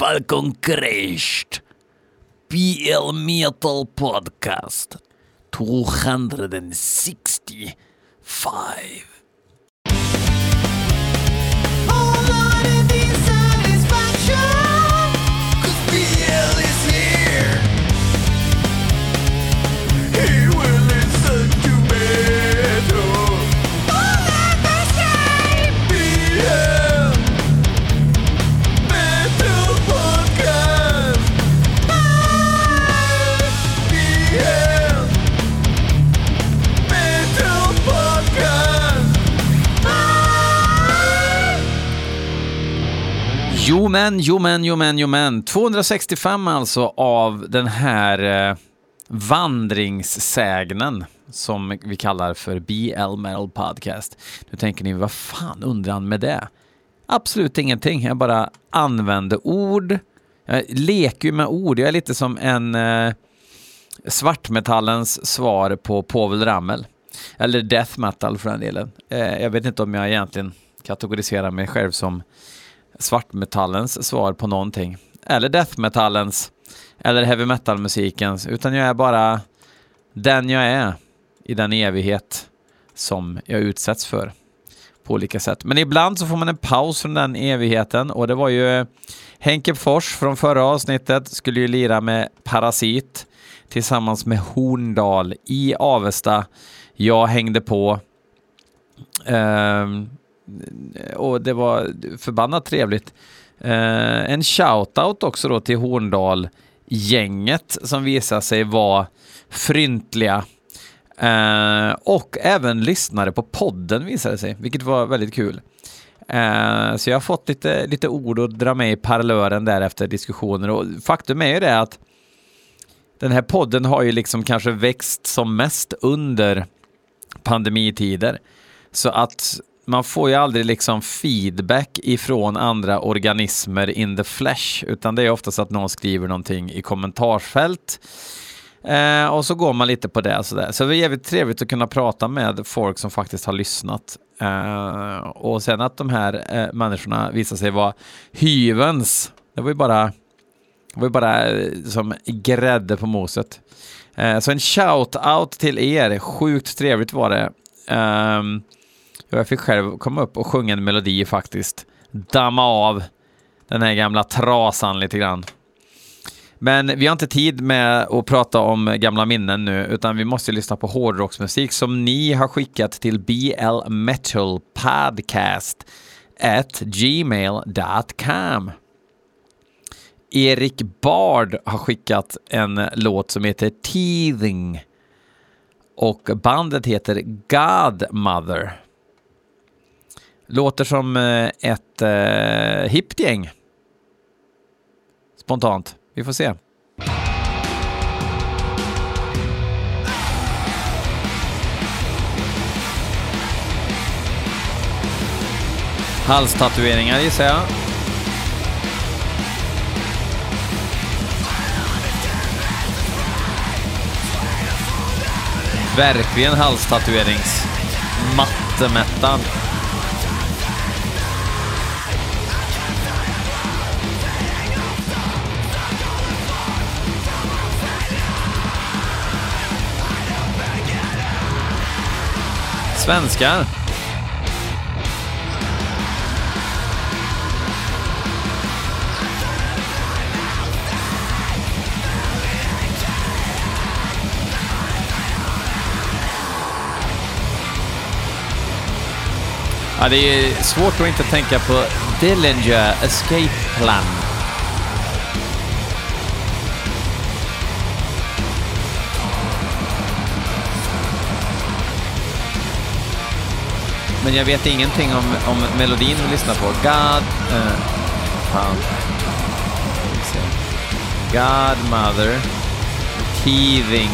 Falcon crashed. BL Metal Podcast 265. Jo men, jo men, jo men, jo men. 265 alltså av den här eh, vandringssägnen som vi kallar för BL Metal Podcast. Nu tänker ni, vad fan undrar han med det? Absolut ingenting, jag bara använder ord. Jag leker ju med ord, jag är lite som en eh, svartmetallens svar på Povel Ramel. Eller death metal för den delen. Eh, jag vet inte om jag egentligen kategoriserar mig själv som svartmetallens svar på någonting. Eller deathmetallens, eller heavy metal-musikens, utan jag är bara den jag är i den evighet som jag utsätts för på olika sätt. Men ibland så får man en paus från den evigheten och det var ju Henke Fors från förra avsnittet skulle ju lira med Parasit tillsammans med Horndal i Avesta. Jag hängde på. Um, och det var förbannat trevligt. Eh, en shout-out också då till Horndal-gänget som visade sig vara fryntliga. Eh, och även lyssnare på podden visade sig, vilket var väldigt kul. Eh, så jag har fått lite, lite ord att dra med i parlören där efter diskussioner och faktum är ju det att den här podden har ju liksom kanske växt som mest under pandemitider. Så att man får ju aldrig liksom feedback ifrån andra organismer in the flesh, utan det är oftast att någon skriver någonting i kommentarsfält. Eh, och så går man lite på det. Sådär. så det är jävligt trevligt att kunna prata med folk som faktiskt har lyssnat. Eh, och sen att de här eh, människorna visar sig vara hyvens. Det var ju bara, det var ju bara eh, som grädde på moset. Eh, så en shout-out till er. Sjukt trevligt var det. Um, jag fick själv komma upp och sjunga en melodi faktiskt. Damma av den här gamla trasan lite grann. Men vi har inte tid med att prata om gamla minnen nu, utan vi måste lyssna på hårdrocksmusik som ni har skickat till blmetalpodcast at gmail.com. Erik Bard har skickat en låt som heter Teething och bandet heter Godmother. Låter som eh, ett eh, hippt gäng. Spontant. Vi får se. Halstatueringar gissar jag. Verkligen halstatuerings Svenskar. Ja, det är svårt att inte tänka på Dillinger Escape Plan. Men jag vet ingenting om, om melodin vi lyssnar på. God... Uh, fan. Godmother. Teething.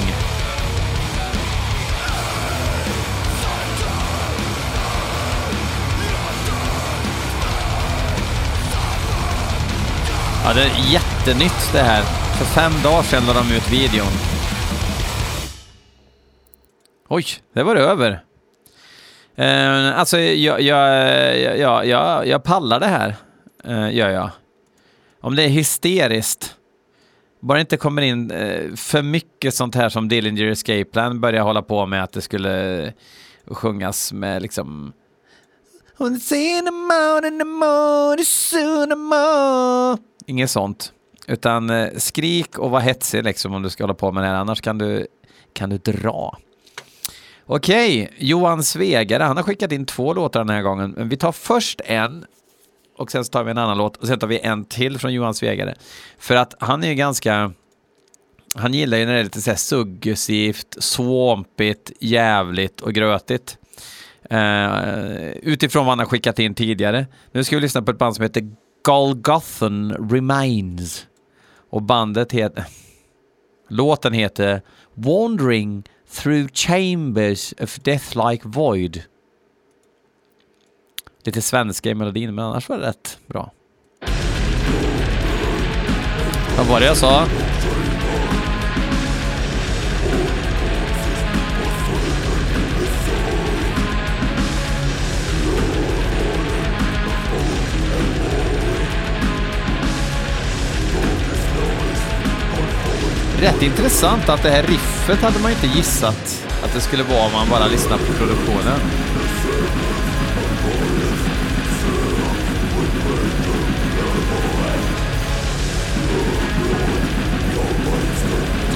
Ja, det är jättenytt det här. För fem dagar sedan la de ut videon. Oj, det var det över. Uh, alltså, jag, jag, jag, jag, jag pallar det här, uh, gör jag. om det är hysteriskt, bara inte kommer in uh, för mycket sånt här som Dillinger Escape Plan börjar hålla på med att det skulle sjungas med liksom Inget sånt. Utan skrik och var hetsig liksom om du ska hålla på med det här, annars kan du, kan du dra. Okej, Johan Svegare, han har skickat in två låtar den här gången. Men vi tar först en och sen så tar vi en annan låt och sen tar vi en till från Johan Svegare. För att han är ju ganska, han gillar ju när det är lite så här suggestivt, svampigt, jävligt och grötigt. Uh, utifrån vad han har skickat in tidigare. Nu ska vi lyssna på ett band som heter Golgothan Remains. Och bandet heter... Låten heter Wandering through chambers of death like void. Lite svenska i melodin, men annars var det rätt bra. Vad var det jag sa? Rätt intressant att det här riffet hade man inte gissat att det skulle vara om man bara lyssnar på produktionen.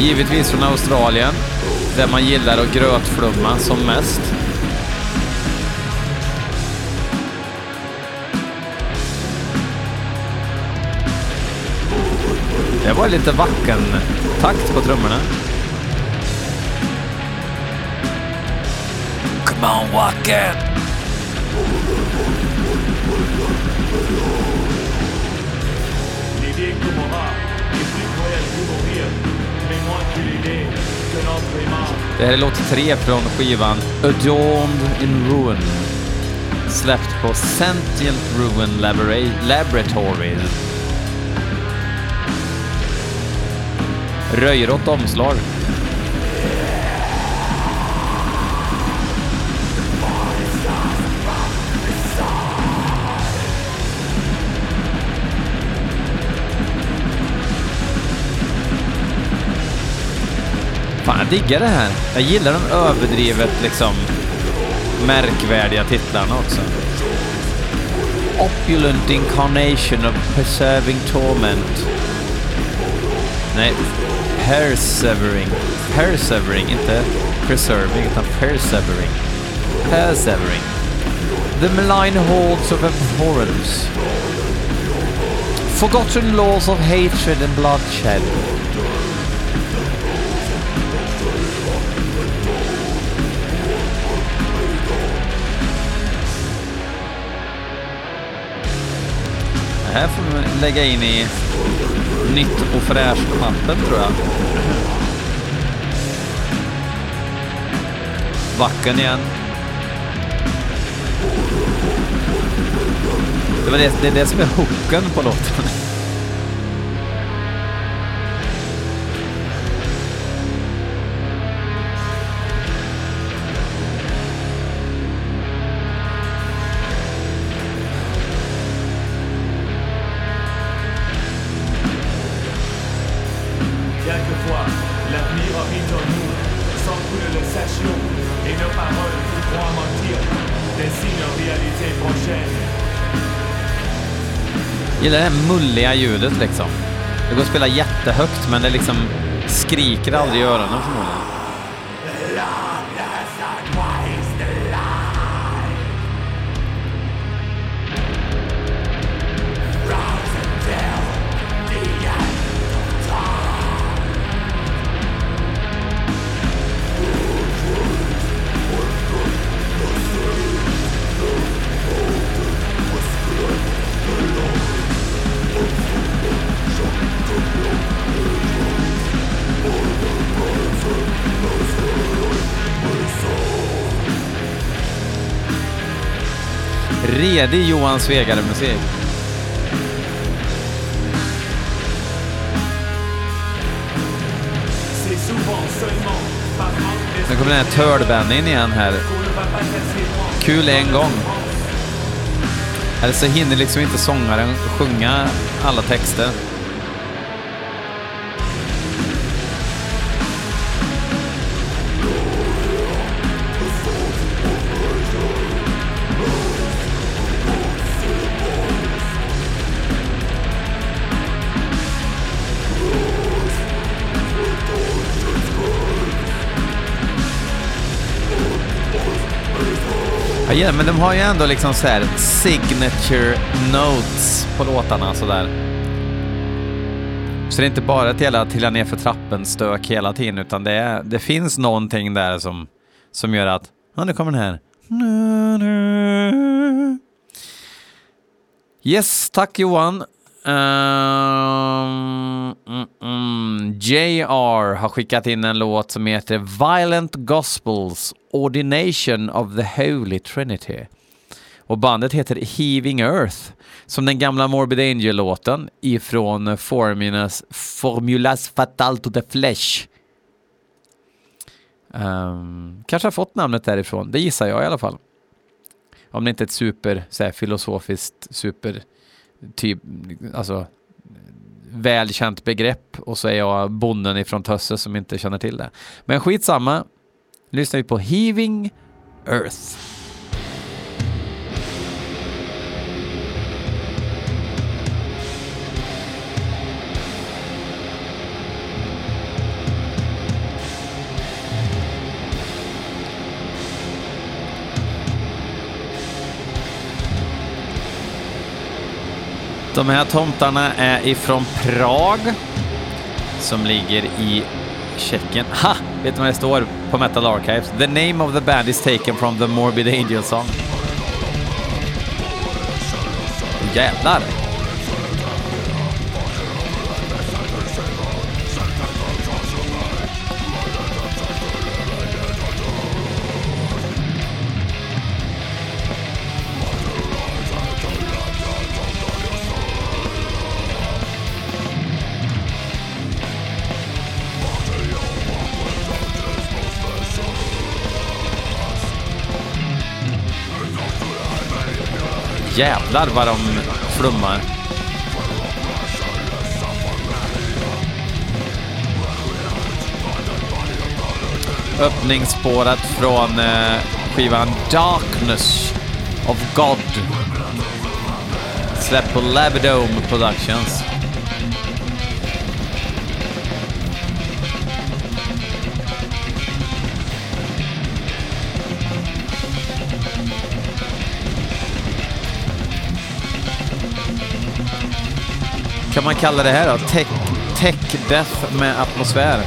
Givetvis från Australien, där man gillar att grötflumma som mest. Det var lite vacken takt på trummorna. Come on Wacken! L'idée plus mourir, mais moins que l'idée que Det här är låt tre från skivan Adorned in Ruin. Släppt på Sentient Ruin Laboratory. Röjrått omslag. Fan, jag diggar det här. Jag gillar de överdrivet liksom märkvärdiga titlarna också. Opulent incarnation of preserving torment. Nej, persevering. Persevering, inte preserving, utan persevering. Persevering. The malign hordes of abhorrence. Forgotten laws of hatred and bloodshed. Det här får vi lägga in i nytt och fräscht-mappen tror jag. Backen igen. Det, var det, det är det som är hooken på låten. Gillar det här mulliga ljudet liksom. Det går att spela jättehögt men det liksom skriker aldrig i öronen förmodligen. Redig Johan Svegare-musik. Nu kommer den här Turd in igen här. Kul en gång. Eller så hinner liksom inte sångaren sjunga alla texter. Ja, yeah, men de har ju ändå liksom så här signature notes på låtarna sådär. Så det är inte bara ett jävla trilla ner för trappen-stök hela tiden, utan det, är, det finns någonting där som, som gör att, ja nu kommer den här. Yes, tack Johan. Um, mm, mm. JR har skickat in en låt som heter Violent Gospels Ordination of the Holy Trinity. Och bandet heter Heaving Earth, som den gamla Morbid Angel-låten ifrån Formulas, Formulas Fatal to the Flesh. Um, kanske har fått namnet därifrån, det gissar jag i alla fall. Om det inte är ett super så här, filosofiskt, super typ, alltså välkänt begrepp och så är jag bonden ifrån Tösse som inte känner till det. Men skitsamma, lyssnar vi på Heaving Earth. De här tomtarna är ifrån Prag som ligger i Tjeckien. Ha! Vet du vad det står på Metal Archives? The name of the band is taken from the Morbid Angel song. Jävlar! Jävlar vad de flummar. Öppningsspåret från eh, skivan Darkness of God. Släppt på Labidome Productions. Kan man kalla det här då? Tech, tech death med atmosfär.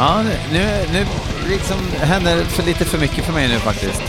Ja, nu, nu liksom händer för lite för mycket för mig nu faktiskt.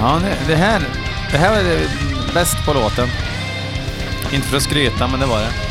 Ja, det, det här, det här var det bäst på låten. Inte för att skryta, men det var det.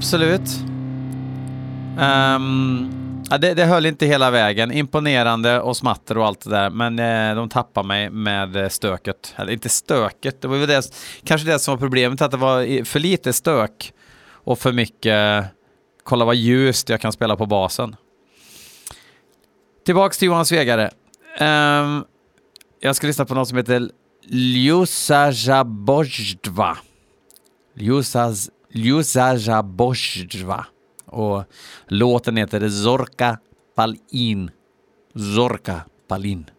Absolut. Um, ja, det, det höll inte hela vägen. Imponerande och smatter och allt det där, men eh, de tappade mig med eh, stöket. Eller inte stöket, det var väl det, kanske det som var problemet, att det var för lite stök och för mycket kolla vad ljust jag kan spela på basen. Tillbaks till Johan Svegare. Um, ehm, jag ska lyssna på något som heter Ljusa Jabojdva. Ljusaz- Ljusa Boždva. Och låten heter Zorka Palin. Zorka Palin.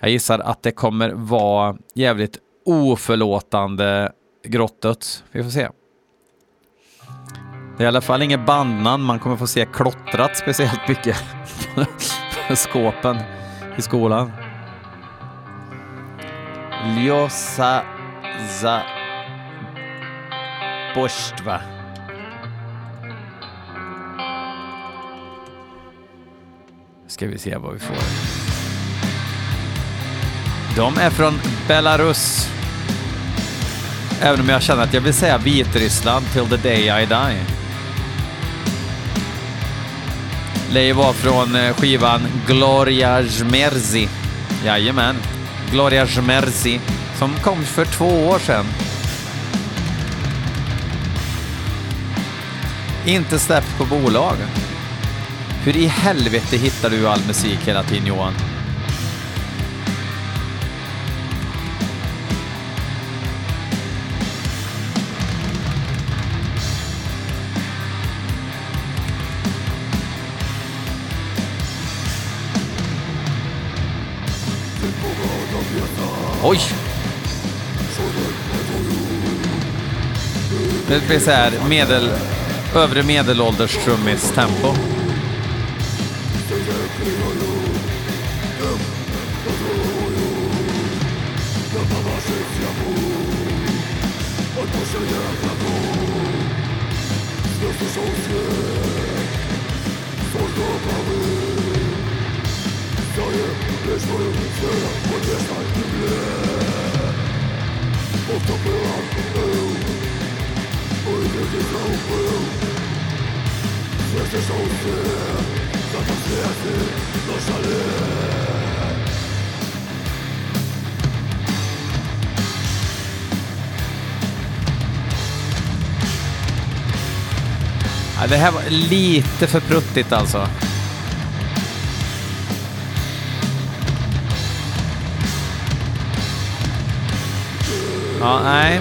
Jag gissar att det kommer vara jävligt oförlåtande grottet. Vi får se. Det är i alla fall inget bandnamn man kommer få se klottrat speciellt mycket på skåpen i skolan. Ljosa za va? Ska vi se vad vi får. De är från Belarus. Även om jag känner att jag vill säga Vitryssland till the day I die. Lär var från eh, skivan Gloria Jmerzi. Jajamän, Gloria Jmerzi. Som kom för två år sedan. Inte släppt på bolag. Hur i helvete hittar du all musik hela tiden Johan? Oj! Det blir så här medel, övre medelålders trummis tempo. Ja, det här var lite för pruttigt alltså. Ja, nej.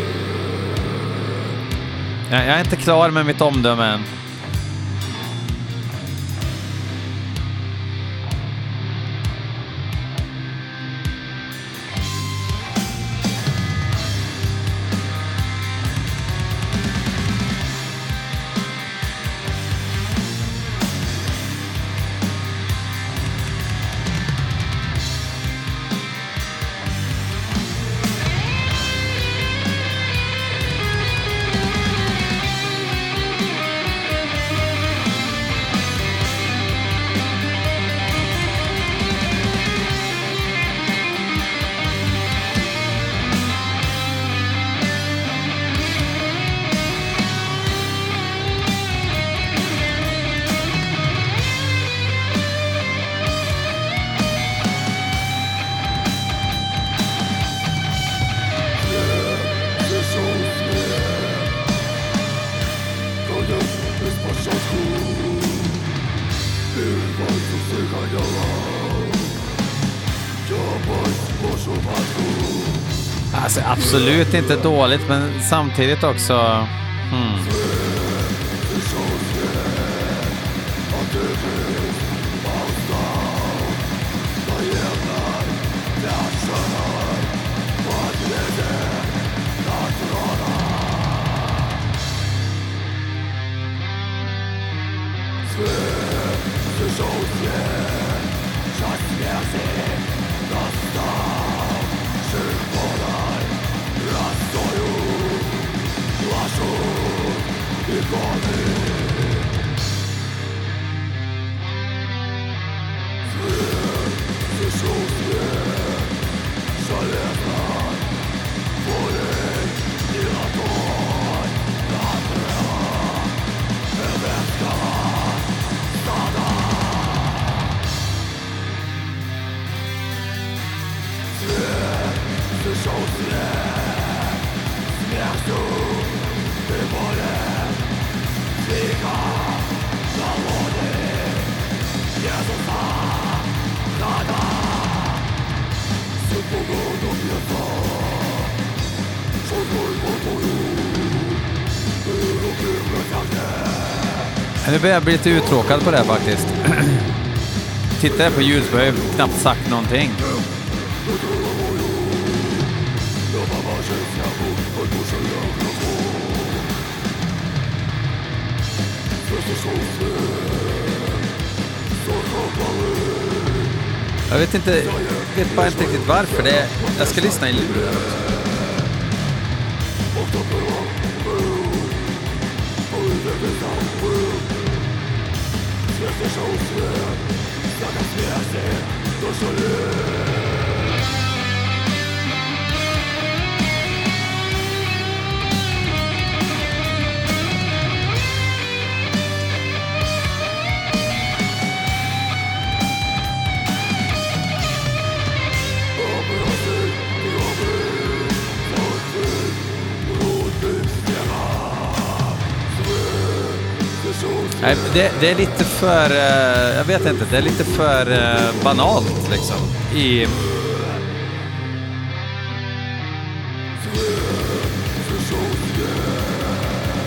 Jag jag är inte klar med mitt omdöme än. Absolut inte dåligt, men samtidigt också... Hmm. Because Nu börjar jag bli lite uttråkad på det här faktiskt. Tittar jag på ljud så har jag knappt sagt någonting. Jag vet inte, jag vet bara inte riktigt varför. Det är, jag ska lyssna i luren. Nej, det, det är lite för, eh, jag vet inte, det är lite för eh, banalt liksom. I...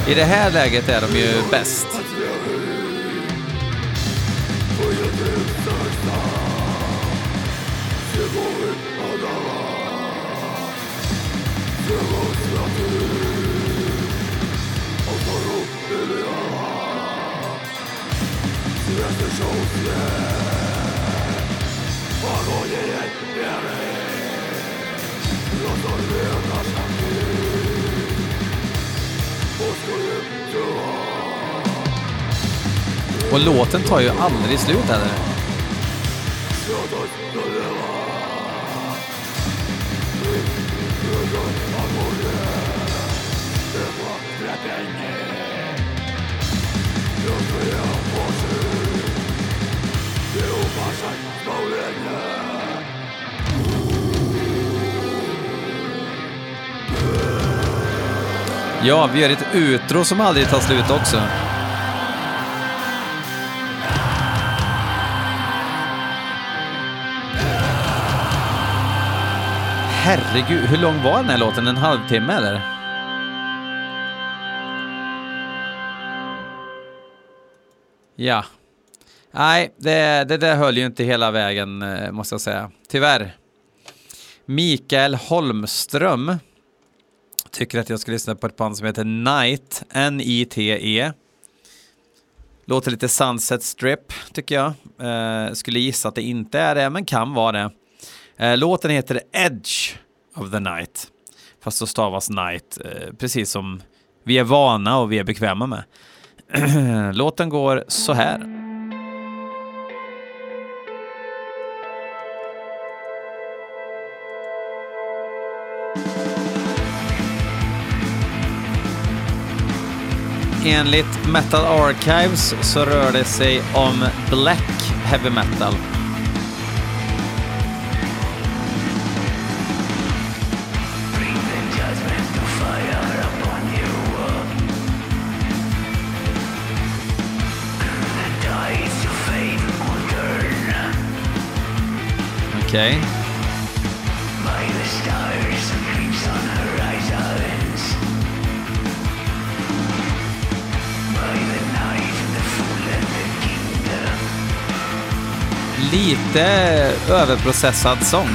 I det här läget är de ju bäst. Och låten tar ju aldrig slut heller. Ja, vi gör ett utro som aldrig tar slut också. Herregud, hur lång var den här låten? En halvtimme eller? Ja. Nej, det, det där höll ju inte hela vägen, eh, måste jag säga. Tyvärr. Mikael Holmström tycker att jag ska lyssna på ett band som heter Night, N-I-T-E. Låter lite Sunset Strip, tycker jag. Eh, skulle gissa att det inte är det, men kan vara det. Eh, låten heter Edge of the Night. Fast så stavas Night, eh, precis som vi är vana och vi är bekväma med. Låten går så här. Enligt Metal Archives så rör det sig om Black Heavy Metal. Okej. Lite överprocessad sång.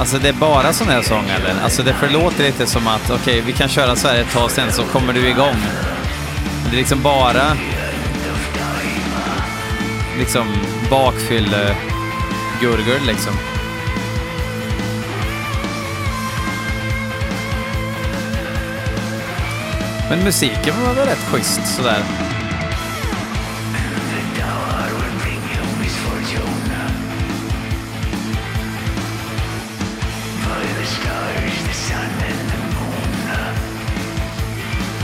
Alltså det är bara sån här sång eller? Alltså det förlåter lite som att okej, vi kan köra så här ett tag sen så kommer du igång. Det är liksom bara liksom bakfylle eh, gurgel liksom. Men musiken var väl rätt schysst sådär.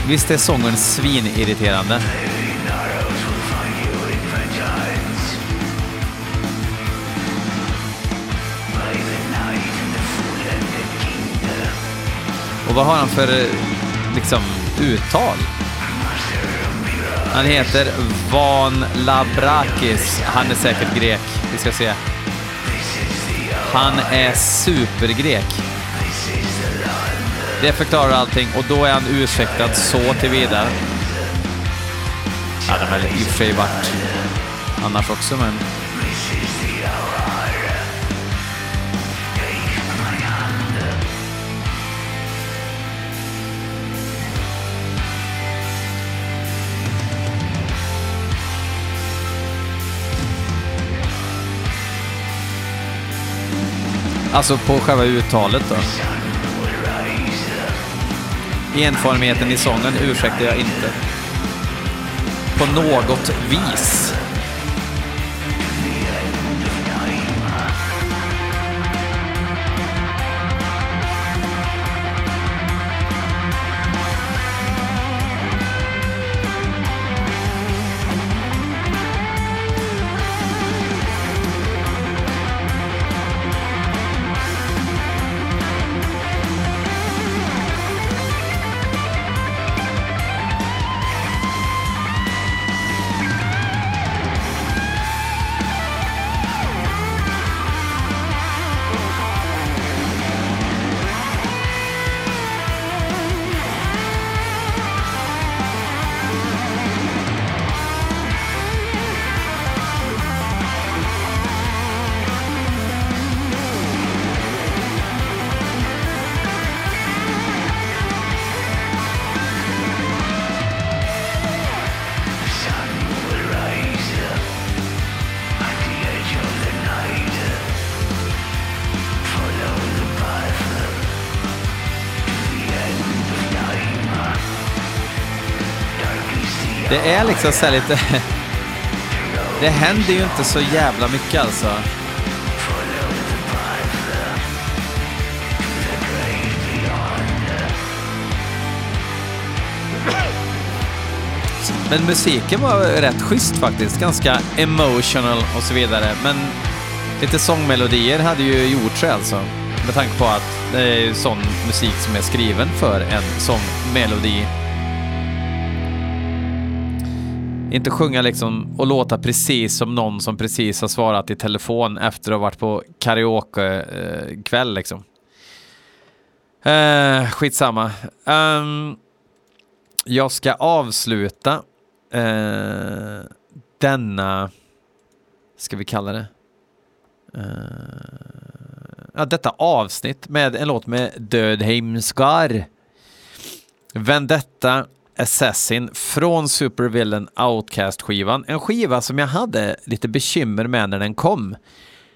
Visst är sången svinirriterande? Och vad har han för eh, liksom uttal? Han heter Van Labrakis. Han är säkert grek. Vi ska se. Han är supergrek. Det förklarar allting och då är han ursäktad så tillvida. Ja, de väl i och för sig varit annars också, men... Alltså på själva uttalet då. Enformigheten i sången ursäktar jag inte. På något vis. Det är liksom så här lite... Det händer ju inte så jävla mycket alltså. Men musiken var rätt schysst faktiskt. Ganska emotional och så vidare. Men lite sångmelodier hade ju gjort sig alltså. Med tanke på att det är ju sån musik som är skriven för en sångmelodi. Inte sjunga liksom och låta precis som någon som precis har svarat i telefon efter att ha varit på karaoke-kväll eh, liksom. Eh, skitsamma. Um, jag ska avsluta eh, denna, ska vi kalla det, uh, ja, detta avsnitt med en låt med Död Heimskar. Vendetta Assassin från Supervillain Outcast-skivan. En skiva som jag hade lite bekymmer med när den kom.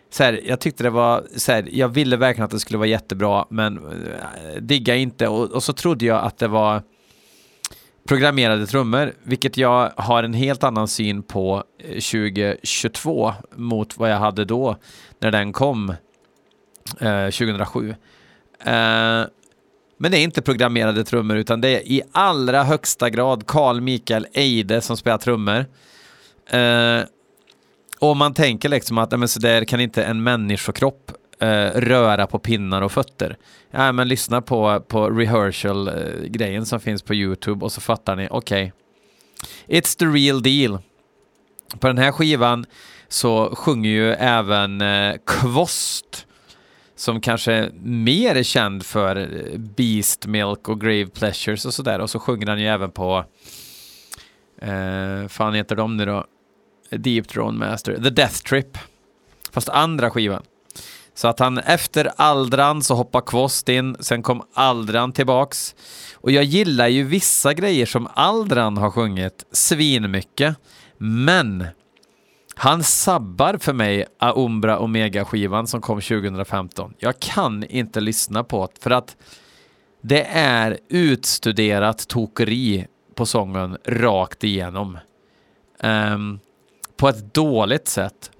Så här, jag tyckte det var, så här, jag ville verkligen att det skulle vara jättebra, men äh, digga inte. Och, och, så trodde jag att det var programmerade trummor, vilket jag har en helt annan syn på eh, 2022 mot vad jag hade då när den kom eh, 2007. Eh, men det är inte programmerade trummor utan det är i allra högsta grad Carl Mikael Eide som spelar trummor. Eh, och man tänker liksom att men så där kan inte en människokropp eh, röra på pinnar och fötter. Ja, men lyssna på, på rehearsal-grejen som finns på YouTube och så fattar ni, okej. Okay. It's the real deal. På den här skivan så sjunger ju även eh, Kvost som kanske mer är känd för eh, Beast Milk och Grave Pleasures och sådär. Och så sjunger han ju även på, eh, fan heter de nu då? Deep Drone Master, The Death Trip. Fast andra skivan. Så att han efter Aldran så hoppar Kvost in, sen kom Aldran tillbaks. Och jag gillar ju vissa grejer som Aldran har sjungit svinmycket. Men han sabbar för mig Aumbra Omega-skivan som kom 2015. Jag kan inte lyssna på det för att det är utstuderat tokeri på sången rakt igenom. Um, på ett dåligt sätt.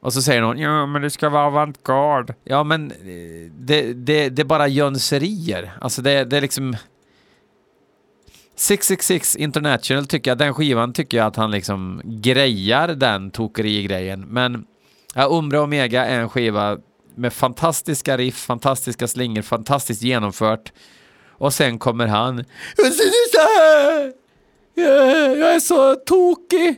Och så säger någon, ja men det ska vara avantgarde. Ja men eh, det, det, det är bara jönserier. Alltså det, det är liksom... 666 International tycker jag, den skivan tycker jag att han liksom grejar den tokeri-grejen. Men ja, Umbra Omega är en skiva med fantastiska riff, fantastiska slingor, fantastiskt genomfört. Och sen kommer han. Jag är så tokig.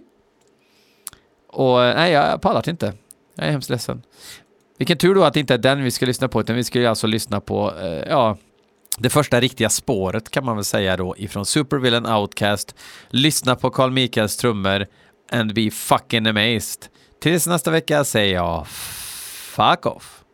Och nej, jag pallar inte. Jag är hemskt ledsen. Vilken tur då att det inte är den vi ska lyssna på, utan vi ska ju alltså lyssna på, eh, ja, det första riktiga spåret kan man väl säga då ifrån Supervillain Outcast. Lyssna på Carl Michaels trummor and be fucking amazed. Tills nästa vecka säger jag fuck off.